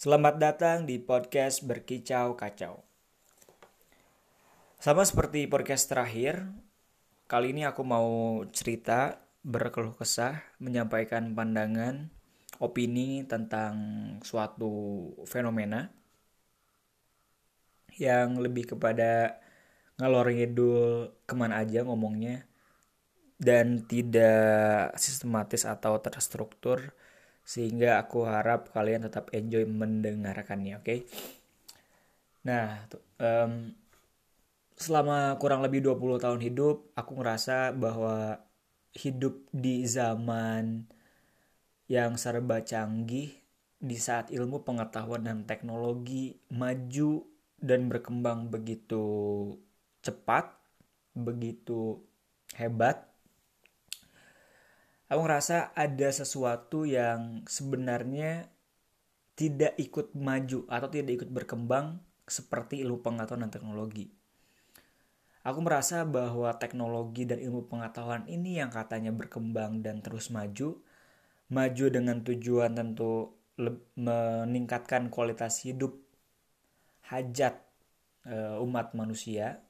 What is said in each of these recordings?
Selamat datang di podcast Berkicau Kacau. Sama seperti podcast terakhir, kali ini aku mau cerita, berkeluh kesah, menyampaikan pandangan, opini tentang suatu fenomena yang lebih kepada ngalor ngidul ke mana aja ngomongnya dan tidak sistematis atau terstruktur sehingga aku harap kalian tetap enjoy mendengarkannya oke okay? nah um, selama kurang lebih 20 tahun hidup aku ngerasa bahwa hidup di zaman yang serba canggih di saat ilmu pengetahuan dan teknologi maju dan berkembang begitu cepat begitu hebat aku ngerasa ada sesuatu yang sebenarnya tidak ikut maju atau tidak ikut berkembang seperti ilmu pengetahuan dan teknologi. Aku merasa bahwa teknologi dan ilmu pengetahuan ini yang katanya berkembang dan terus maju, maju dengan tujuan tentu meningkatkan kualitas hidup hajat e, umat manusia,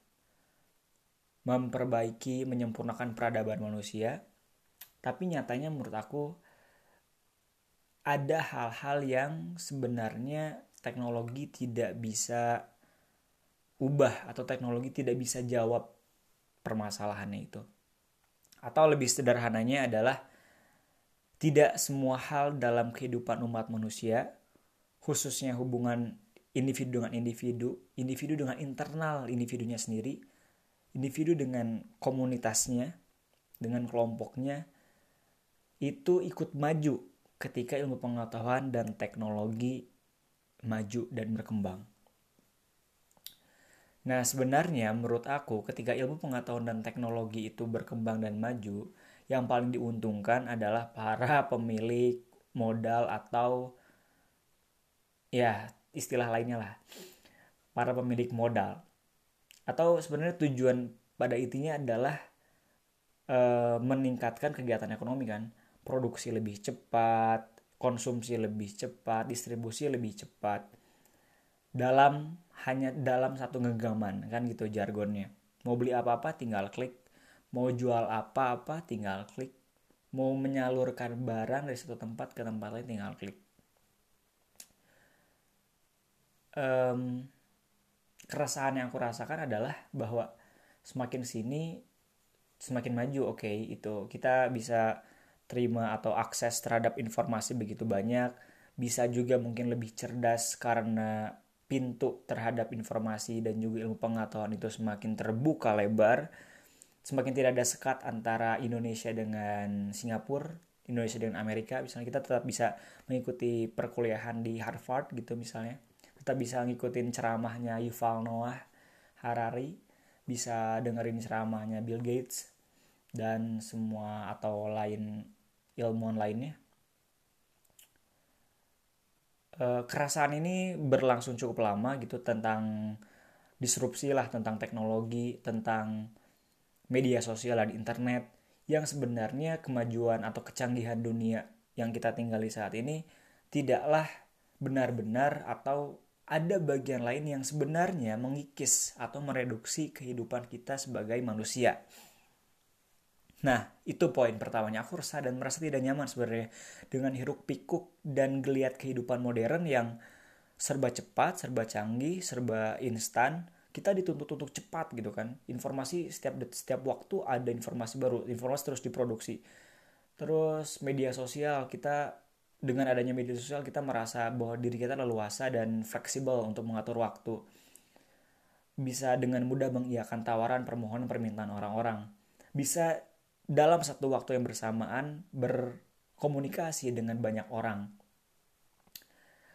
memperbaiki, menyempurnakan peradaban manusia, tapi nyatanya menurut aku ada hal-hal yang sebenarnya teknologi tidak bisa ubah atau teknologi tidak bisa jawab permasalahannya itu. Atau lebih sederhananya adalah tidak semua hal dalam kehidupan umat manusia, khususnya hubungan individu dengan individu, individu dengan internal individunya sendiri, individu dengan komunitasnya, dengan kelompoknya, itu ikut maju ketika ilmu pengetahuan dan teknologi maju dan berkembang. Nah, sebenarnya menurut aku ketika ilmu pengetahuan dan teknologi itu berkembang dan maju, yang paling diuntungkan adalah para pemilik modal atau ya, istilah lainnya lah. Para pemilik modal. Atau sebenarnya tujuan pada intinya adalah e, meningkatkan kegiatan ekonomi kan produksi lebih cepat, konsumsi lebih cepat, distribusi lebih cepat. Dalam hanya dalam satu genggaman kan gitu jargonnya. Mau beli apa-apa tinggal klik, mau jual apa-apa tinggal klik, mau menyalurkan barang dari satu tempat ke tempat lain tinggal klik. Um, keresahan yang aku rasakan adalah bahwa semakin sini semakin maju. Oke okay, itu. Kita bisa terima atau akses terhadap informasi begitu banyak bisa juga mungkin lebih cerdas karena pintu terhadap informasi dan juga ilmu pengetahuan itu semakin terbuka lebar. Semakin tidak ada sekat antara Indonesia dengan Singapura Indonesia dengan Amerika. Misalnya kita tetap bisa mengikuti perkuliahan di Harvard gitu misalnya. Tetap bisa ngikutin ceramahnya Yuval Noah Harari. Bisa dengerin ceramahnya Bill Gates dan semua atau lain ilmuwan lainnya. E, kerasaan ini berlangsung cukup lama gitu tentang disrupsi lah tentang teknologi, tentang media sosial dan internet yang sebenarnya kemajuan atau kecanggihan dunia yang kita tinggali saat ini tidaklah benar-benar atau ada bagian lain yang sebenarnya mengikis atau mereduksi kehidupan kita sebagai manusia. Nah, itu poin pertamanya. Aku resah dan merasa tidak nyaman sebenarnya dengan hiruk pikuk dan geliat kehidupan modern yang serba cepat, serba canggih, serba instan. Kita dituntut untuk cepat gitu kan. Informasi setiap setiap waktu ada informasi baru, informasi terus diproduksi. Terus media sosial kita dengan adanya media sosial kita merasa bahwa diri kita leluasa dan fleksibel untuk mengatur waktu. Bisa dengan mudah mengiyakan tawaran permohonan permintaan orang-orang. Bisa dalam satu waktu yang bersamaan berkomunikasi dengan banyak orang.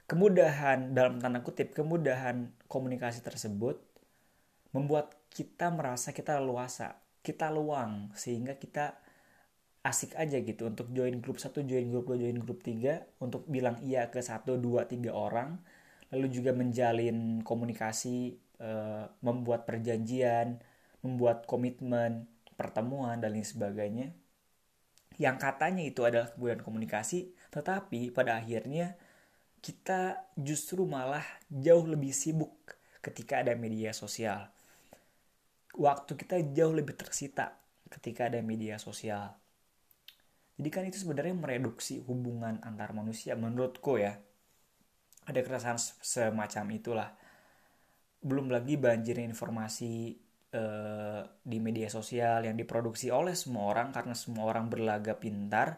Kemudahan dalam tanda kutip kemudahan komunikasi tersebut membuat kita merasa kita luasa, kita luang sehingga kita asik aja gitu untuk join grup satu, join grup dua, join grup tiga untuk bilang iya ke satu, dua, tiga orang lalu juga menjalin komunikasi, eh, membuat perjanjian, membuat komitmen pertemuan dan lain sebagainya yang katanya itu adalah kemudahan komunikasi tetapi pada akhirnya kita justru malah jauh lebih sibuk ketika ada media sosial. Waktu kita jauh lebih tersita ketika ada media sosial. Jadi kan itu sebenarnya mereduksi hubungan antar manusia menurutku ya. Ada keresahan semacam itulah. Belum lagi banjir informasi eh, di media sosial yang diproduksi oleh semua orang karena semua orang berlaga pintar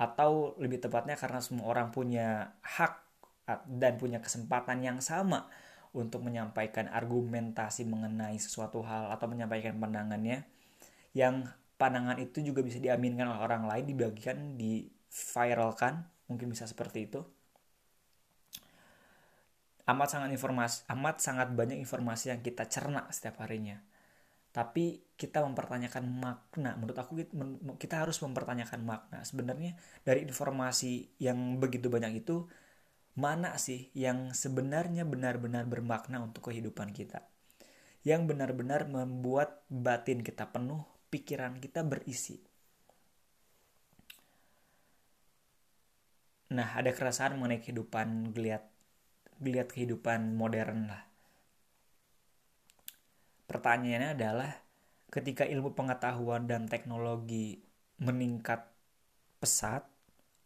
atau lebih tepatnya karena semua orang punya hak dan punya kesempatan yang sama untuk menyampaikan argumentasi mengenai sesuatu hal atau menyampaikan pandangannya yang pandangan itu juga bisa diaminkan oleh orang lain dibagikan di viralkan mungkin bisa seperti itu. Amat sangat informasi amat sangat banyak informasi yang kita cerna setiap harinya tapi kita mempertanyakan makna menurut aku kita harus mempertanyakan makna sebenarnya dari informasi yang begitu banyak itu mana sih yang sebenarnya benar-benar bermakna untuk kehidupan kita. Yang benar-benar membuat batin kita penuh, pikiran kita berisi. Nah, ada keresahan mengenai kehidupan geliat geliat kehidupan modern lah. Pertanyaannya adalah ketika ilmu pengetahuan dan teknologi meningkat pesat,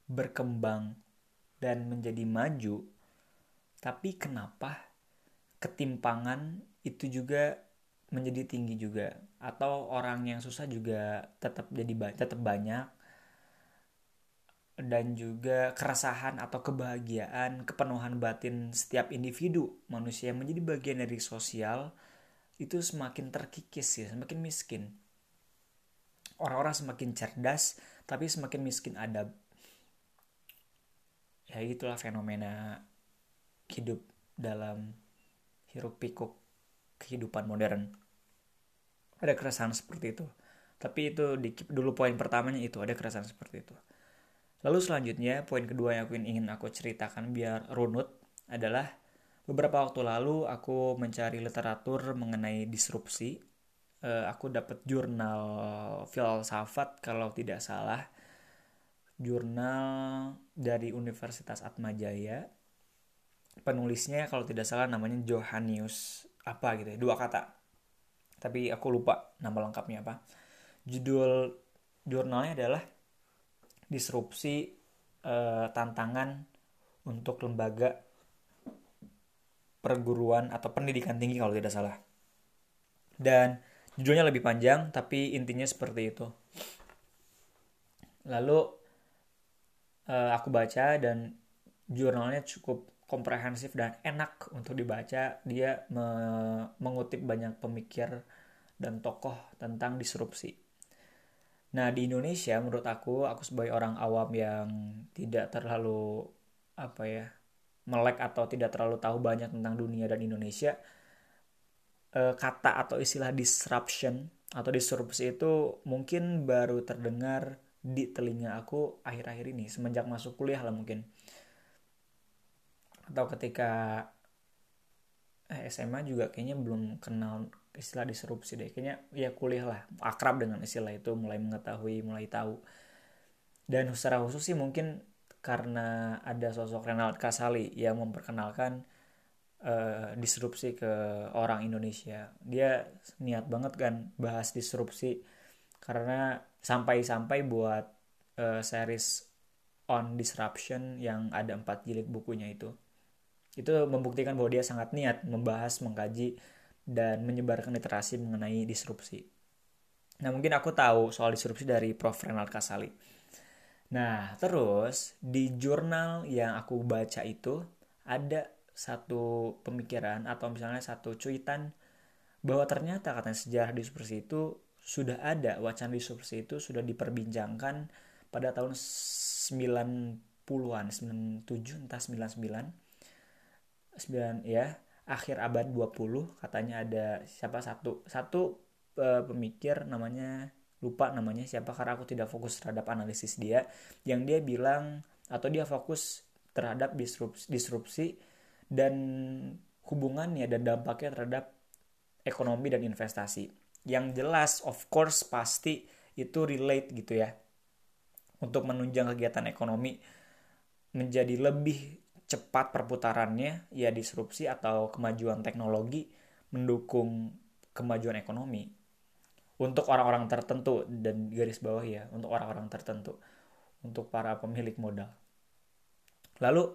berkembang dan menjadi maju, tapi kenapa ketimpangan itu juga menjadi tinggi juga? Atau orang yang susah juga tetap jadi tetap banyak dan juga keresahan atau kebahagiaan, kepenuhan batin setiap individu. Manusia yang menjadi bagian dari sosial itu semakin terkikis ya, semakin miskin. Orang-orang semakin cerdas tapi semakin miskin adab. Ya itulah fenomena hidup dalam hiruk pikuk kehidupan modern. Ada keresahan seperti itu. Tapi itu di dulu poin pertamanya itu ada keresahan seperti itu. Lalu selanjutnya poin kedua yang aku ingin aku ceritakan biar runut adalah beberapa waktu lalu aku mencari literatur mengenai disrupsi uh, aku dapat jurnal filsafat kalau tidak salah jurnal dari Universitas Atmajaya. Penulisnya kalau tidak salah namanya Johannius apa gitu ya, dua kata. Tapi aku lupa nama lengkapnya apa. Judul jurnalnya adalah disrupsi eh, tantangan untuk lembaga perguruan atau pendidikan tinggi kalau tidak salah. Dan judulnya lebih panjang tapi intinya seperti itu. Lalu uh, aku baca dan jurnalnya cukup komprehensif dan enak untuk dibaca. Dia me mengutip banyak pemikir dan tokoh tentang disrupsi. Nah, di Indonesia menurut aku, aku sebagai orang awam yang tidak terlalu apa ya, melek atau tidak terlalu tahu banyak tentang dunia dan Indonesia, eh, kata atau istilah disruption atau disrupsi itu mungkin baru terdengar di telinga aku akhir-akhir ini semenjak masuk kuliah lah mungkin. Atau ketika eh, SMA juga kayaknya belum kenal istilah disrupsi deh. Kayaknya ya kuliah lah akrab dengan istilah itu mulai mengetahui mulai tahu. Dan secara khusus sih mungkin karena ada sosok Renald Kasali yang memperkenalkan uh, disrupsi ke orang Indonesia. Dia niat banget kan bahas disrupsi karena sampai-sampai buat uh, series on disruption yang ada empat jilid bukunya itu. Itu membuktikan bahwa dia sangat niat membahas mengkaji dan menyebarkan literasi mengenai disrupsi. Nah mungkin aku tahu soal disrupsi dari Prof. Renald Kasali nah terus di jurnal yang aku baca itu ada satu pemikiran atau misalnya satu cuitan bahwa ternyata katanya sejarah disrupsi itu sudah ada wacana disrupsi itu sudah diperbincangkan pada tahun 90-an 97 entah 99 9 ya akhir abad 20 katanya ada siapa satu satu uh, pemikir namanya lupa namanya siapa karena aku tidak fokus terhadap analisis dia. Yang dia bilang atau dia fokus terhadap disrupsi, disrupsi dan hubungannya dan dampaknya terhadap ekonomi dan investasi. Yang jelas of course pasti itu relate gitu ya. Untuk menunjang kegiatan ekonomi menjadi lebih cepat perputarannya ya disrupsi atau kemajuan teknologi mendukung kemajuan ekonomi untuk orang-orang tertentu dan garis bawah ya untuk orang-orang tertentu untuk para pemilik modal. Lalu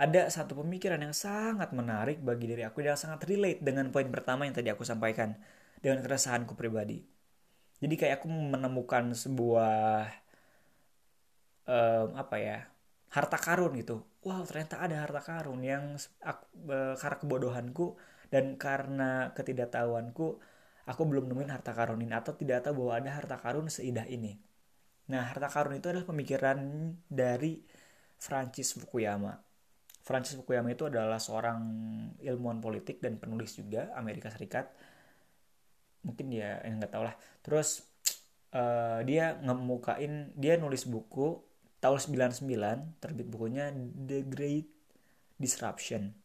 ada satu pemikiran yang sangat menarik bagi diri aku dan sangat relate dengan poin pertama yang tadi aku sampaikan dengan keresahanku pribadi. Jadi kayak aku menemukan sebuah um, apa ya harta karun gitu. Wow ternyata ada harta karun yang aku, uh, karena kebodohanku dan karena ketidaktahuanku aku belum nemuin harta karun ini atau tidak tahu bahwa ada harta karun seindah ini. Nah harta karun itu adalah pemikiran dari Francis Fukuyama. Francis Fukuyama itu adalah seorang ilmuwan politik dan penulis juga Amerika Serikat. Mungkin dia yang nggak tahu lah. Terus uh, dia ngemukain dia nulis buku tahun 99 terbit bukunya The Great Disruption.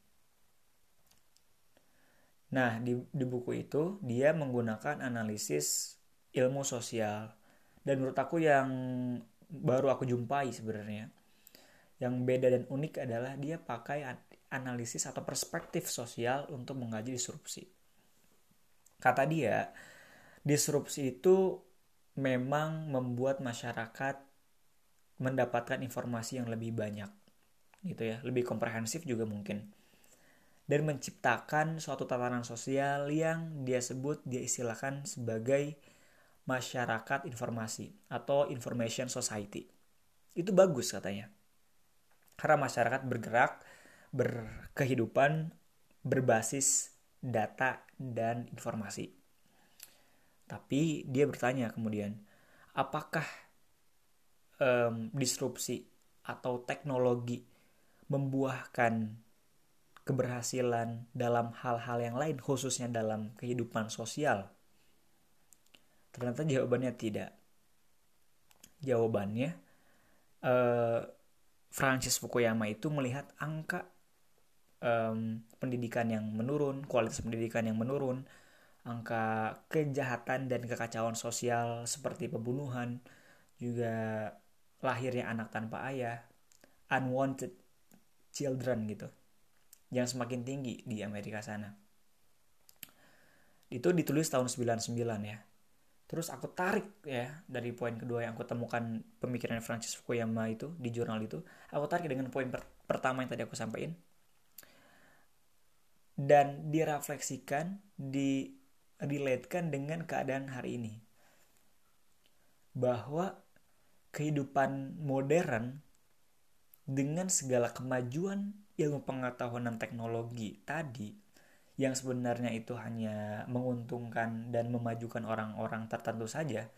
Nah, di, di buku itu dia menggunakan analisis ilmu sosial dan menurut aku yang baru aku jumpai sebenarnya yang beda dan unik adalah dia pakai analisis atau perspektif sosial untuk mengkaji disrupsi. Kata dia, disrupsi itu memang membuat masyarakat mendapatkan informasi yang lebih banyak gitu ya, lebih komprehensif juga mungkin. Dan menciptakan suatu tatanan sosial yang dia sebut dia istilahkan sebagai masyarakat informasi atau information society. Itu bagus katanya karena masyarakat bergerak berkehidupan berbasis data dan informasi. Tapi dia bertanya kemudian, apakah um, disrupsi atau teknologi membuahkan keberhasilan dalam hal-hal yang lain, khususnya dalam kehidupan sosial? Ternyata jawabannya tidak. Jawabannya, uh, Francis Fukuyama itu melihat angka um, pendidikan yang menurun, kualitas pendidikan yang menurun, angka kejahatan dan kekacauan sosial seperti pembunuhan, juga lahirnya anak tanpa ayah, unwanted children gitu, yang semakin tinggi di Amerika sana. Itu ditulis tahun 99 ya. Terus aku tarik ya dari poin kedua yang aku temukan pemikiran Francis Fukuyama itu di jurnal itu aku tarik dengan poin per pertama yang tadi aku sampaikan. Dan direfleksikan direlatekan dengan keadaan hari ini. Bahwa kehidupan modern dengan segala kemajuan ilmu pengetahuan dan teknologi tadi yang sebenarnya itu hanya menguntungkan dan memajukan orang-orang tertentu saja,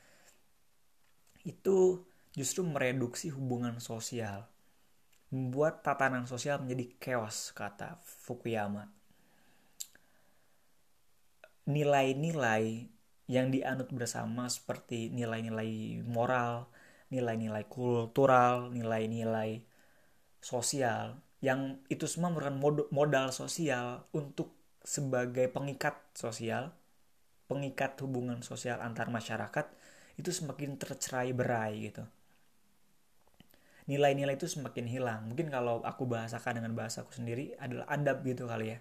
itu justru mereduksi hubungan sosial, membuat tatanan sosial menjadi chaos, kata Fukuyama. Nilai-nilai yang dianut bersama seperti nilai-nilai moral, nilai-nilai kultural, nilai-nilai sosial, yang itu semua merupakan modal sosial untuk sebagai pengikat sosial, pengikat hubungan sosial antar masyarakat itu semakin tercerai berai gitu. Nilai-nilai itu semakin hilang. Mungkin kalau aku bahasakan dengan bahasaku sendiri adalah adab gitu kali ya.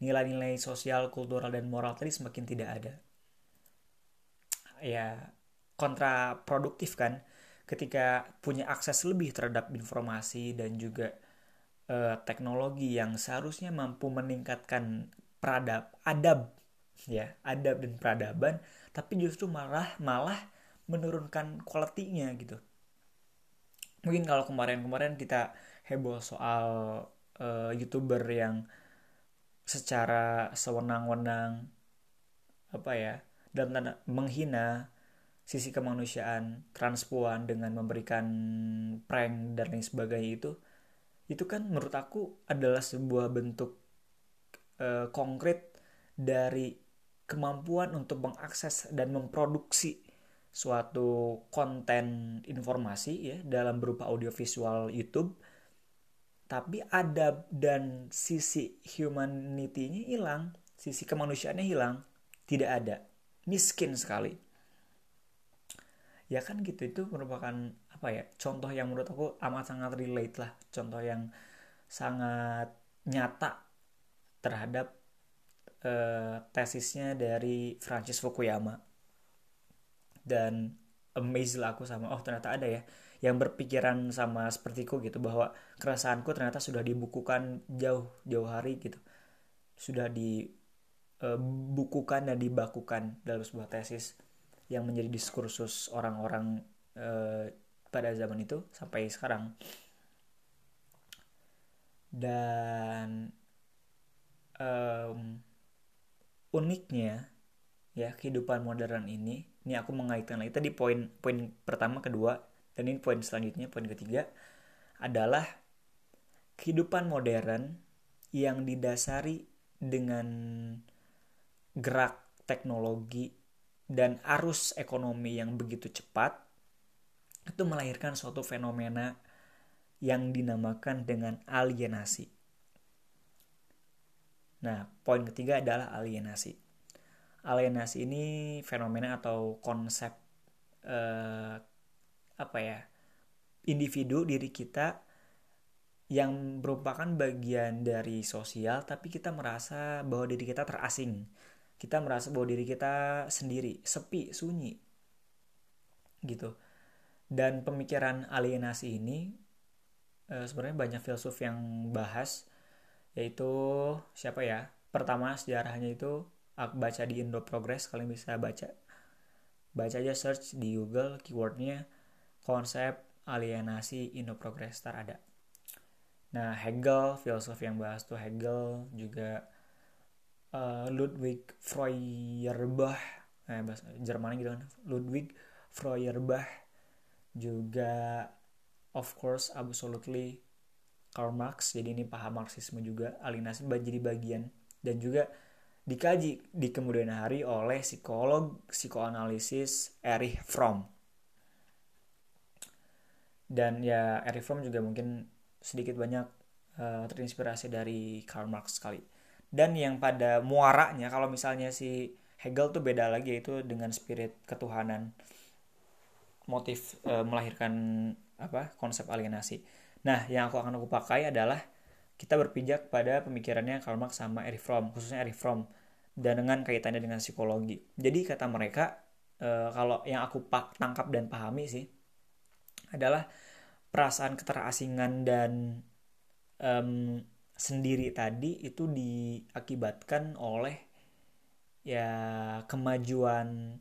Nilai-nilai sosial, kultural, dan moral tadi semakin tidak ada. Ya, kontraproduktif kan ketika punya akses lebih terhadap informasi dan juga eh, teknologi yang seharusnya mampu meningkatkan peradab adab ya adab dan peradaban tapi justru malah malah menurunkan kualitinya gitu. Mungkin kalau kemarin-kemarin kita heboh soal uh, youtuber yang secara sewenang-wenang apa ya dan menghina sisi kemanusiaan transpuan dengan memberikan prank dan lain sebagainya itu itu kan menurut aku adalah sebuah bentuk uh, konkret dari kemampuan untuk mengakses dan memproduksi suatu konten informasi ya dalam berupa audiovisual YouTube tapi adab dan sisi humanity-nya hilang, sisi kemanusiaannya hilang, tidak ada, miskin sekali. Ya kan gitu itu merupakan apa ya contoh yang menurut aku amat sangat relate lah, contoh yang sangat nyata terhadap uh, tesisnya dari Francis Fukuyama. Dan amazed lah aku sama oh ternyata ada ya yang berpikiran sama sepertiku gitu bahwa keresahanku ternyata sudah dibukukan jauh jauh hari gitu. Sudah dibukukan eh, dan dibakukan dalam sebuah tesis yang menjadi diskursus orang-orang uh, pada zaman itu sampai sekarang. Dan um, uniknya ya kehidupan modern ini ini aku mengaitkan lagi. Tadi poin poin pertama kedua dan ini poin selanjutnya poin ketiga adalah kehidupan modern yang didasari dengan gerak teknologi dan arus ekonomi yang begitu cepat itu melahirkan suatu fenomena yang dinamakan dengan alienasi. Nah, poin ketiga adalah alienasi. Alienasi ini fenomena atau konsep eh, apa ya? individu diri kita yang merupakan bagian dari sosial tapi kita merasa bahwa diri kita terasing kita merasa bahwa diri kita sendiri, sepi, sunyi. Gitu. Dan pemikiran alienasi ini e, sebenarnya banyak filsuf yang bahas yaitu siapa ya? Pertama sejarahnya itu aku baca di Indo Progress kalian bisa baca. Baca aja search di Google keywordnya konsep alienasi Indo Progress tar ada. Nah, Hegel, filsuf yang bahas tuh Hegel juga uh, Ludwig Feuerbach eh, bahasa Jerman gitu kan. Ludwig Feuerbach juga of course absolutely Karl Marx. Jadi ini paham Marxisme juga alienasi jadi bagian. Dan juga dikaji di kemudian hari oleh psikolog psikoanalisis Erich Fromm. Dan ya Erich Fromm juga mungkin sedikit banyak uh, terinspirasi dari Karl Marx sekali dan yang pada muaranya kalau misalnya si Hegel tuh beda lagi itu dengan spirit ketuhanan. Motif e, melahirkan apa konsep alienasi. Nah yang aku akan aku pakai adalah kita berpijak pada pemikirannya Karl Marx sama Erich Fromm khususnya Erich Fromm dan dengan kaitannya dengan psikologi. Jadi kata mereka e, kalau yang aku tangkap dan pahami sih adalah perasaan keterasingan dan um, sendiri tadi itu diakibatkan oleh ya kemajuan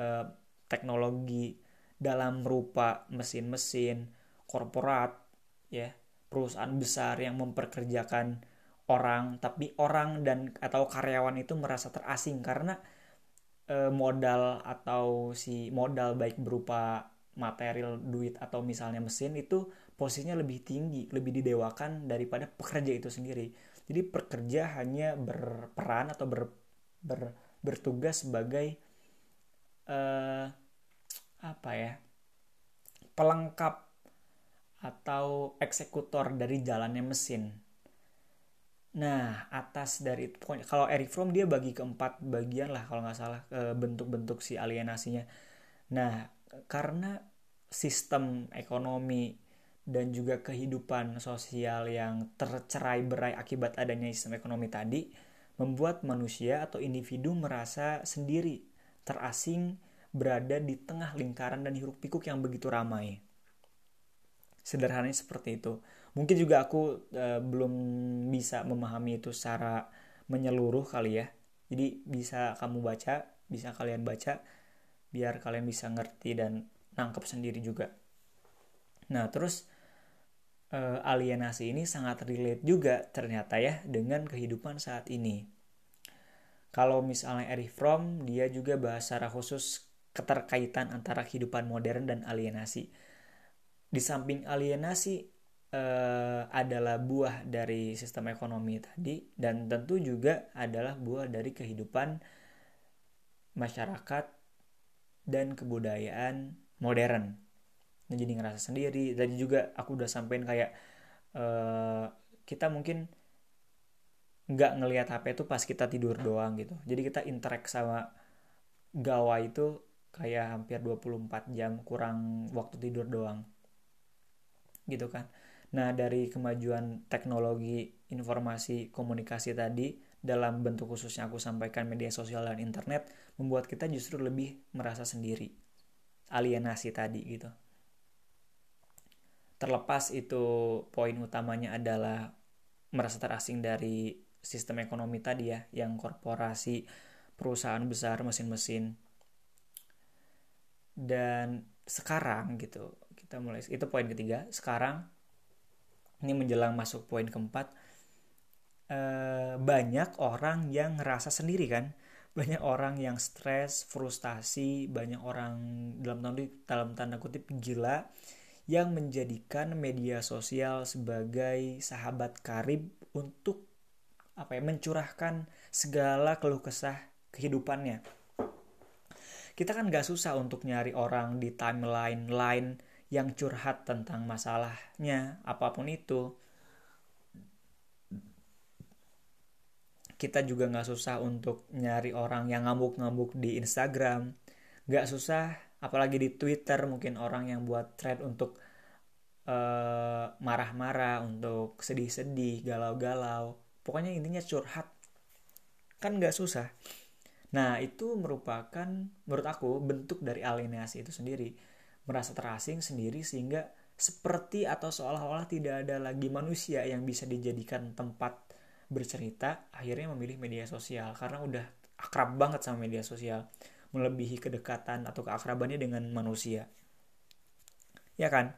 eh, teknologi dalam rupa mesin-mesin korporat ya perusahaan besar yang memperkerjakan orang tapi orang dan atau karyawan itu merasa terasing karena eh, modal atau si modal baik berupa material duit atau misalnya mesin itu posisinya lebih tinggi, lebih didewakan daripada pekerja itu sendiri. Jadi pekerja hanya berperan atau ber, ber, bertugas sebagai uh, apa ya pelengkap atau eksekutor dari jalannya mesin. Nah, atas dari itu, kalau Eric Fromm dia bagi keempat bagian lah kalau nggak salah eh, bentuk-bentuk si alienasinya. Nah, karena sistem ekonomi dan juga kehidupan sosial yang tercerai berai akibat adanya sistem ekonomi tadi membuat manusia atau individu merasa sendiri, terasing, berada di tengah lingkaran dan hiruk pikuk yang begitu ramai. Sederhananya seperti itu. Mungkin juga aku e, belum bisa memahami itu secara menyeluruh kali ya. Jadi bisa kamu baca, bisa kalian baca, biar kalian bisa ngerti dan nangkep sendiri juga. Nah, terus uh, alienasi ini sangat relate juga ternyata ya dengan kehidupan saat ini. Kalau misalnya Erich Fromm, dia juga bahas secara khusus keterkaitan antara kehidupan modern dan alienasi. Di samping alienasi uh, adalah buah dari sistem ekonomi tadi dan tentu juga adalah buah dari kehidupan masyarakat dan kebudayaan modern jadi ngerasa sendiri tadi juga aku udah sampein kayak uh, kita mungkin nggak ngelihat HP itu pas kita tidur doang gitu jadi kita interact sama gawai itu kayak hampir 24 jam kurang waktu tidur doang gitu kan Nah, dari kemajuan teknologi informasi komunikasi tadi dalam bentuk khususnya aku sampaikan media sosial dan internet membuat kita justru lebih merasa sendiri. Alienasi tadi gitu. Terlepas itu poin utamanya adalah merasa terasing dari sistem ekonomi tadi ya, yang korporasi, perusahaan besar, mesin-mesin. Dan sekarang gitu, kita mulai itu poin ketiga. Sekarang ini menjelang masuk poin keempat eh, banyak orang yang ngerasa sendiri kan banyak orang yang stres frustasi banyak orang dalam tanda dalam tanda kutip gila yang menjadikan media sosial sebagai sahabat karib untuk apa ya mencurahkan segala keluh kesah kehidupannya. Kita kan gak susah untuk nyari orang di timeline lain yang curhat tentang masalahnya apa pun itu. Kita juga nggak susah untuk nyari orang yang ngambuk-ngambuk di Instagram. Nggak susah apalagi di Twitter mungkin orang yang buat thread untuk marah marah-marah untuk sedih-sedih galau-galau. Pokoknya intinya curhat. Kan nggak susah. Nah itu merupakan menurut aku bentuk dari alienasi itu sendiri. Merasa terasing sendiri sehingga seperti atau seolah-olah tidak ada lagi manusia yang bisa dijadikan tempat bercerita akhirnya memilih media sosial. Karena udah akrab banget sama media sosial melebihi kedekatan atau keakrabannya dengan manusia. Ya kan?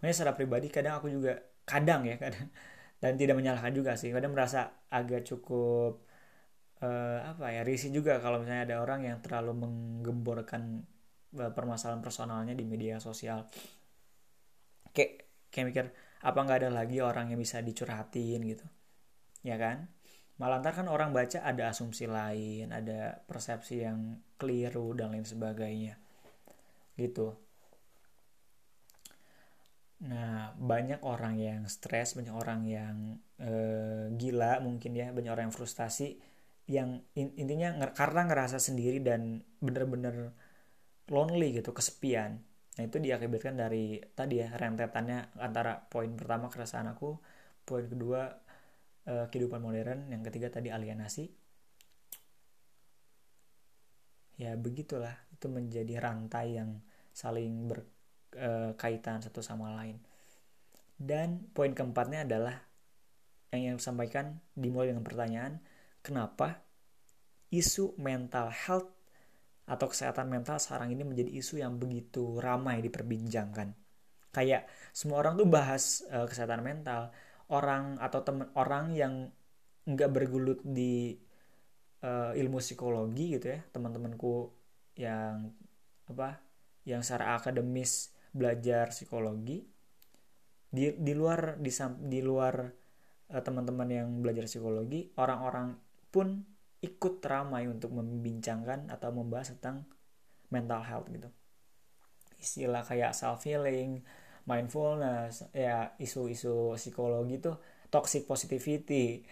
Makanya secara pribadi kadang aku juga kadang ya kadang. Dan tidak menyalahkan juga sih. Kadang merasa agak cukup uh, apa ya risih juga kalau misalnya ada orang yang terlalu menggemborkan Eh, permasalahan personalnya di media sosial. Kayak kayak mikir apa nggak ada lagi orang yang bisa dicurhatin gitu? Ya kan malah ntar kan orang baca ada asumsi lain ada persepsi yang keliru dan lain sebagainya. Gitu. Nah banyak orang yang stres banyak orang yang e, gila mungkin ya banyak orang yang frustasi yang intinya karena ngerasa sendiri dan bener-bener lonely gitu kesepian. Nah itu diakibatkan dari tadi ya rentetannya antara poin pertama keresahan aku poin kedua eh, kehidupan modern. Yang ketiga tadi alienasi. Ya begitulah. Itu menjadi rantai yang saling berkaitan eh, satu sama lain. Dan poin keempatnya adalah yang yang sampaikan dimulai dengan pertanyaan kenapa isu mental health atau kesehatan mental sekarang ini menjadi isu yang begitu ramai diperbincangkan. Kayak semua orang tuh bahas uh, kesehatan mental, orang atau temen orang yang nggak bergulut di uh, ilmu psikologi gitu ya, teman-temanku yang apa, yang secara akademis belajar psikologi di di luar di di luar uh, teman-teman yang belajar psikologi, orang-orang pun ikut ramai untuk membincangkan atau membahas tentang mental health gitu. Istilah kayak self healing mindfulness ya isu-isu psikologi tuh toxic positivity.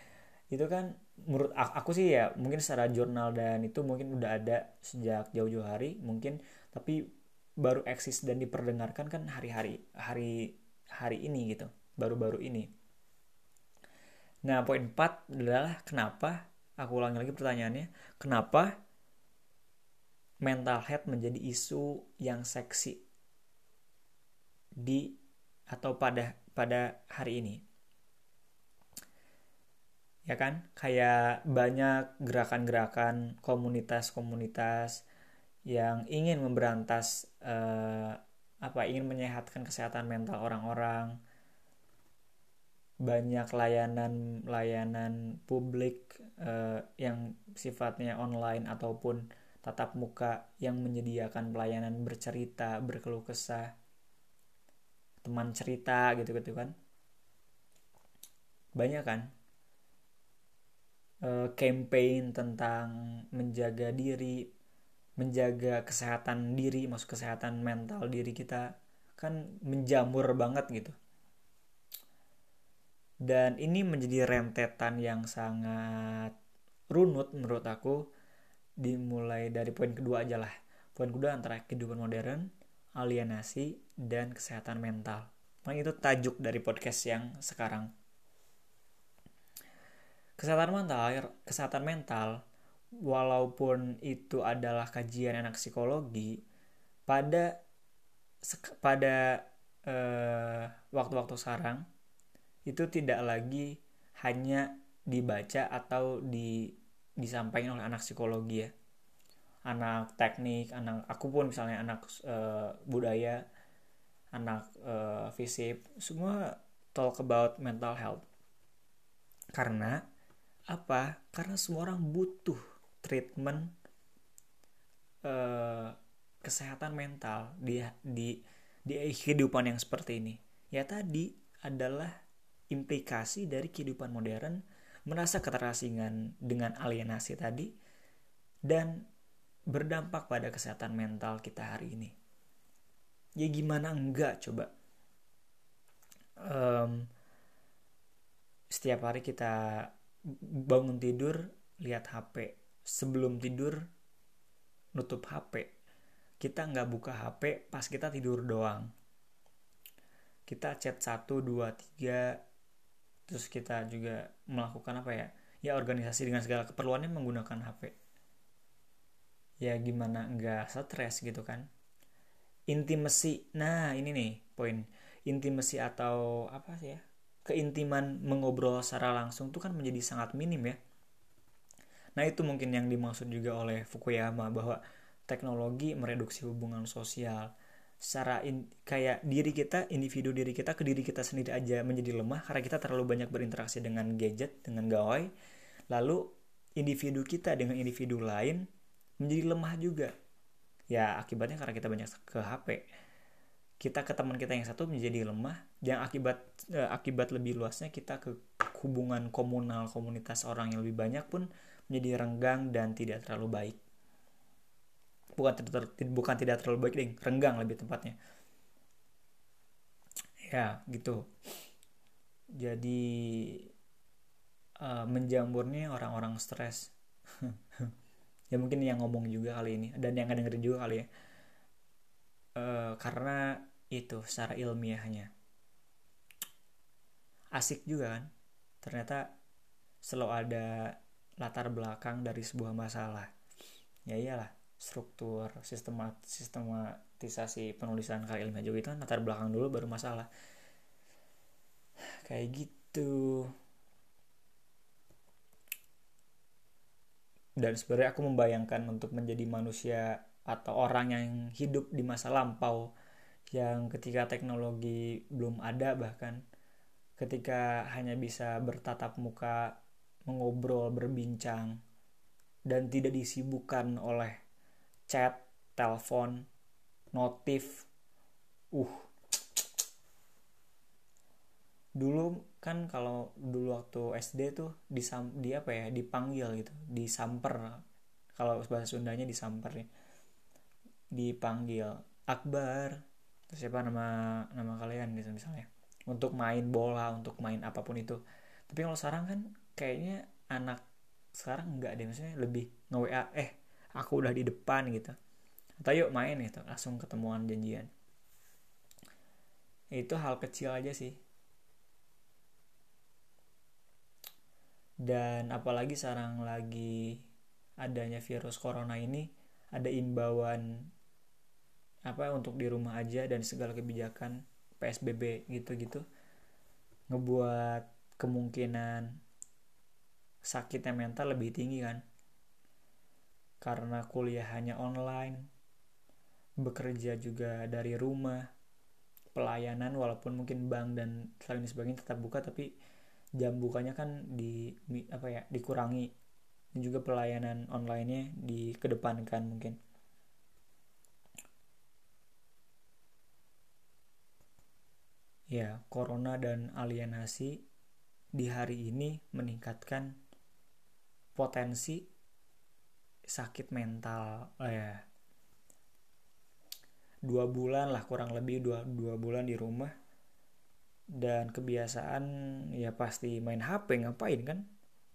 Itu kan menurut aku sih ya mungkin secara jurnal dan itu mungkin udah ada sejak jauh-jauh hari mungkin tapi baru eksis dan diperdengarkan kan hari-hari hari hari ini gitu baru-baru ini. Nah poin 4 adalah kenapa aku ulangi lagi pertanyaannya kenapa mental health menjadi isu yang seksi di atau pada pada hari ini. Ya kan? Kayak banyak gerakan-gerakan komunitas-komunitas yang ingin memberantas eh, apa ingin menyehatkan kesehatan mental orang-orang. Banyak layanan-layanan publik uh, yang sifatnya online ataupun tatap muka yang menyediakan pelayanan bercerita, berkeluh kesah, teman cerita gitu-gitu kan. Banyak kan uh, campaign tentang menjaga diri, menjaga kesehatan diri, maksud kesehatan mental diri kita kan menjamur banget gitu dan ini menjadi rentetan yang sangat runut menurut aku dimulai dari poin kedua aja lah poin kedua antara kehidupan modern alienasi dan kesehatan mental Makanya itu tajuk dari podcast yang sekarang. Kesehatan mental, kesehatan mental, walaupun itu adalah kajian anak psikologi, pada pada eh, waktu-waktu sekarang itu tidak lagi hanya dibaca atau di disampaikan oleh anak psikologi ya anak teknik anak aku pun misalnya anak uh, budaya anak uh, fisip semua talk about mental health. Karena apa? Karena semua orang butuh treatment uh, kesehatan mental di di di kehidupan yang seperti ini. Ya tadi adalah implikasi dari kehidupan modern merasa keterasingan dengan alienasi tadi dan berdampak pada kesehatan mental kita hari ini. Ya gimana enggak coba? Um, setiap hari kita bangun tidur lihat HP, sebelum tidur nutup HP. Kita nggak buka HP pas kita tidur doang. Kita chat 1, 2, 3, terus kita juga melakukan apa ya? Ya organisasi dengan segala keperluannya menggunakan HP ya gimana nggak stres gitu kan. Intimasi nah ini nih poin. Intimasi atau apa sih ya? Keintiman mengobrol secara langsung itu kan menjadi sangat minim ya. Nah itu mungkin yang dimaksud juga oleh Fukuyama bahwa teknologi mereduksi hubungan sosial. Secara in, kayak diri kita individu diri kita ke diri kita sendiri aja menjadi lemah karena kita terlalu banyak berinteraksi dengan gadget dengan gawai. Lalu individu kita dengan individu lain menjadi lemah juga. Ya akibatnya karena kita banyak ke HP kita ke teman kita yang satu menjadi lemah dan akibat eh, akibat lebih luasnya kita ke hubungan komunal komunitas orang yang lebih banyak pun menjadi renggang dan tidak terlalu baik. Bukan tidak bukan tidak terlalu baik ding renggang lebih tepatnya. Ya gitu. Jadi uh, menjamurnya orang-orang stres ya mungkin yang ngomong juga kali ini dan yang dengerin juga kali ya. E, karena itu secara ilmiahnya. Asik juga kan? Ternyata selalu ada latar belakang dari sebuah masalah. Ya iyalah struktur sistemat sistematisasi penulisan karya ilmiah juga itu kan latar belakang dulu baru masalah. Kayak gitu dan sebenarnya aku membayangkan untuk menjadi manusia atau orang yang hidup di masa lampau yang ketika teknologi belum ada bahkan ketika hanya bisa bertatap muka mengobrol berbincang dan tidak disibukkan oleh chat telepon notif uh dulu kan kalau dulu waktu SD tuh disam di apa ya dipanggil gitu disamper. Kalau bahasa Sundanya disamper ya. Dipanggil Akbar terus siapa nama nama kalian gitu misalnya. Untuk main bola untuk main apa pun itu. Tapi kalau sekarang kan kayaknya anak sekarang nggak deh maksudnya lebih nge WA eh aku udah di depan gitu. Atau yuk main gitu langsung ketemuan janjian. Itu hal kecil aja sih dan apalagi sekarang lagi adanya virus corona ini ada imbauan apa untuk di rumah aja dan segala kebijakan PSBB gitu-gitu ngebuat kemungkinan sakitnya mental lebih tinggi kan. Karena kuliah hanya online bekerja juga dari rumah pelayanan walaupun mungkin bank dan lain sebagainya tetap buka tapi jam bukanya kan di apa ya dikurangi. Dan juga pelayanan onlinenya dikedepankan mungkin. Ya corona dan alienasi di hari ini meningkatkan potensi sakit mental. Oh ya. Dua bulan lah kurang lebih dua, dua bulan di rumah dan kebiasaan ya pasti main HP ngapain kan?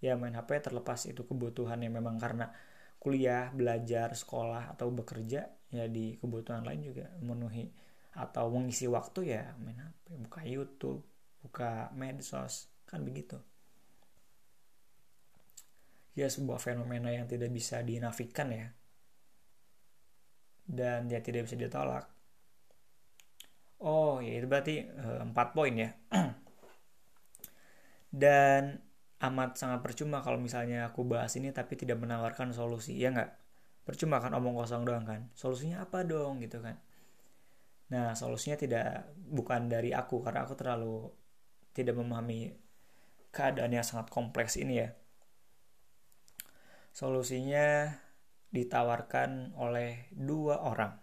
Ya main HP terlepas itu kebutuhan yang memang karena kuliah belajar sekolah atau bekerja ya di kebutuhan lain juga memenuhi atau mengisi waktu ya main HP buka YouTube buka medsos kan begitu. Ya sebuah fenomena yang tidak bisa dinafikan ya. Dan dia tidak bisa ditolak oh ya itu berarti eh, empat poin ya. Dan amat sangat percuma kalau misalnya aku bahas ini tapi tidak menawarkan solusi ya nggak? Percuma kan omong kosong doang kan? Solusinya apa dong gitu kan? Nah solusinya tidak bukan dari aku karena aku terlalu tidak memahami keadaan yang sangat kompleks ini ya. Solusinya ditawarkan oleh dua orang.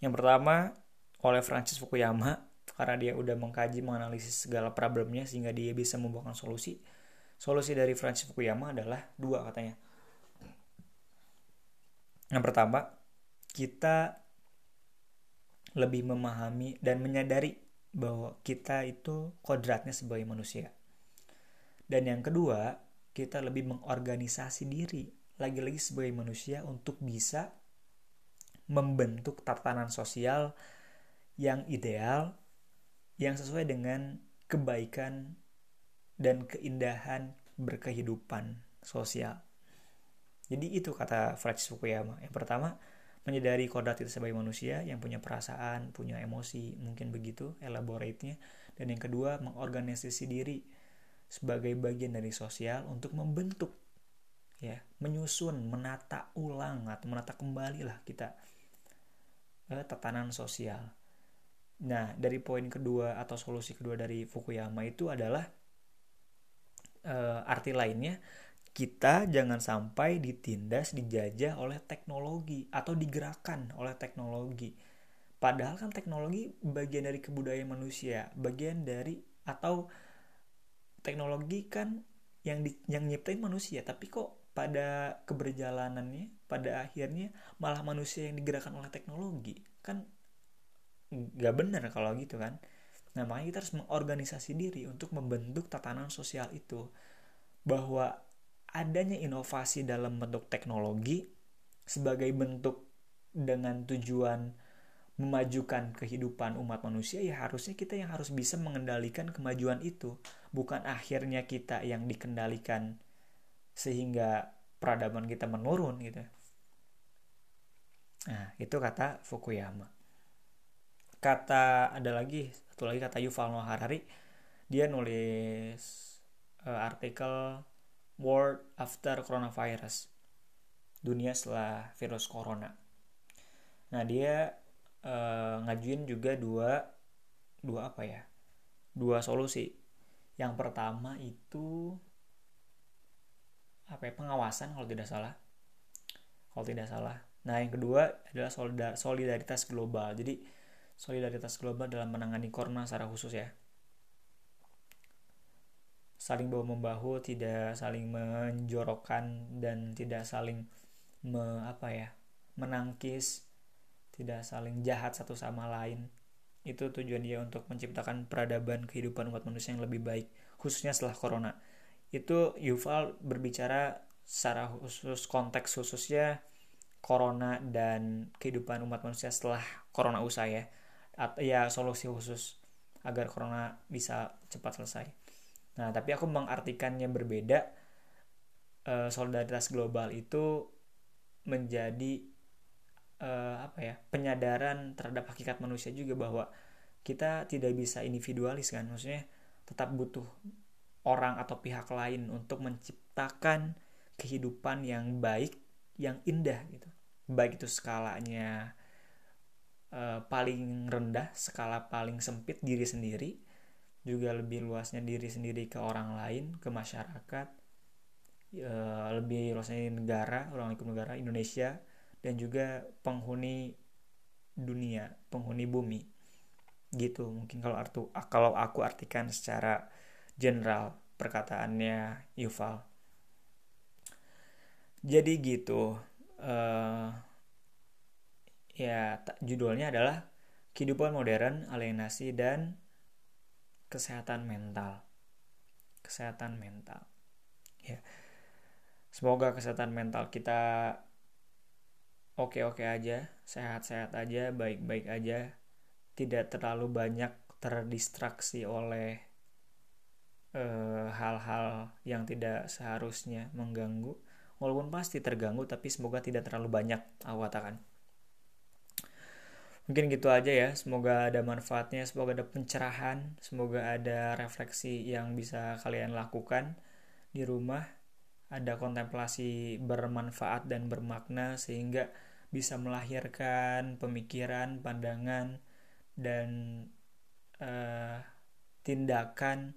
Yang pertama oleh Francis Fukuyama karena dia udah mengkaji menganalisis segala problemnya sehingga dia bisa membuahkan solusi. Solusi dari Francis Fukuyama adalah dua katanya. Yang pertama, kita lebih memahami dan menyadari bahwa kita itu kodratnya sebagai manusia. Dan yang kedua, kita lebih mengorganisasi diri lagi-lagi sebagai manusia untuk bisa membentuk tatanan sosial yang ideal yang sesuai dengan kebaikan dan keindahan berkehidupan sosial. Jadi itu kata Francis Fukuyama. Yang pertama, menyadari kodrat kita sebagai manusia yang punya perasaan, punya emosi, mungkin begitu elaborate-nya. Dan yang kedua, mengorganisasi diri sebagai bagian dari sosial untuk membentuk ya menyusun menata ulang atau menata kembali lah kita eh, tatanan sosial nah dari poin kedua atau solusi kedua dari Fukuyama itu adalah eh, arti lainnya kita jangan sampai ditindas dijajah oleh teknologi atau digerakkan oleh teknologi. Padahal kan teknologi bagian dari kebudayaan manusia bagian dari atau teknologi kan yang di, yang nyiptain manusia tapi kok pada keberjalanannya pada akhirnya malah manusia yang digerakkan oleh teknologi. Kan nggak benar kalau gitu kan. Nah makanya kita harus mengorganisasi diri untuk membentuk tatanan sosial itu. Bahwa adanya inovasi dalam bentuk teknologi sebagai bentuk dengan tujuan memajukan kehidupan umat manusia ya harusnya kita yang harus bisa mengendalikan kemajuan itu. Bukan akhirnya kita yang dikendalikan sehingga peradaban kita menurun gitu. Nah itu kata Fukuyama kata ada lagi satu lagi kata Yuval Noah Harari dia nulis uh, artikel World After Coronavirus dunia setelah virus corona. Nah dia uh, ngajuin juga dua dua apa ya? Dua solusi. Yang pertama itu apa ya pengawasan kalau tidak salah. Kalau tidak salah. Nah yang kedua adalah solidaritas global. Jadi solidaritas global dalam menangani corona secara khusus ya saling bahu membahu tidak saling menjorokkan dan tidak saling me, apa ya menangkis tidak saling jahat satu sama lain. Itu tujuan dia untuk menciptakan peradaban kehidupan umat manusia yang lebih baik, khususnya setelah corona. Itu Yuval berbicara secara khusus konteks khususnya corona dan kehidupan umat manusia setelah corona usai ya. Atau ya solusi khusus agar corona bisa cepat selesai. Nah, tapi aku mengartikannya berbeda. Eh, solidaritas global itu menjadi uh, apa ya penyadaran terhadap hakikat manusia juga bahwa kita tidak bisa individualis kan maksudnya tetap butuh orang atau pihak lain untuk menciptakan kehidupan yang baik yang indah gitu baik itu skalanya uh, paling rendah skala paling sempit diri sendiri juga lebih luasnya diri sendiri ke orang lain ke masyarakat uh, lebih luasnya negara orang lingkup negara Indonesia dan juga penghuni dunia, penghuni bumi. Gitu mungkin kalau artu kalau aku artikan secara general perkataannya Yuval. Jadi gitu. Uh, ya judulnya adalah kehidupan modern, alienasi dan kesehatan mental. Kesehatan mental. Ya. Semoga kesehatan mental kita oke-oke aja, sehat-sehat aja, baik-baik aja, tidak terlalu banyak terdistraksi oleh eh, hal-hal uh, yang tidak seharusnya mengganggu walaupun pasti terganggu tapi semoga tidak terlalu banyak aku katakan mungkin gitu aja ya semoga ada manfaatnya semoga ada pencerahan semoga ada refleksi yang bisa kalian lakukan di rumah. Ada kontemplasi bermanfaat dan bermakna sehingga bisa melahirkan pemikiran, pandangan, dan uh, tindakan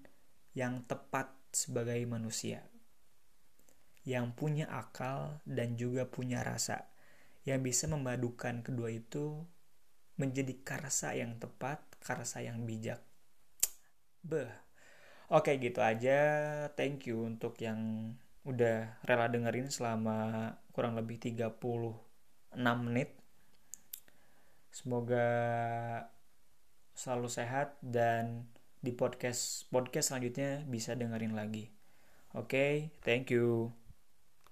yang tepat sebagai manusia. Yang punya akal dan juga punya rasa. Yang bisa memadukan kedua itu menjadi karsa yang tepat, karsa yang bijak. Beh. Oke, gitu aja. Thank you untuk yang udah rela dengerin selama kurang lebih 36 menit. Semoga selalu sehat dan di podcast podcast selanjutnya bisa dengerin lagi. Oke, okay, thank you.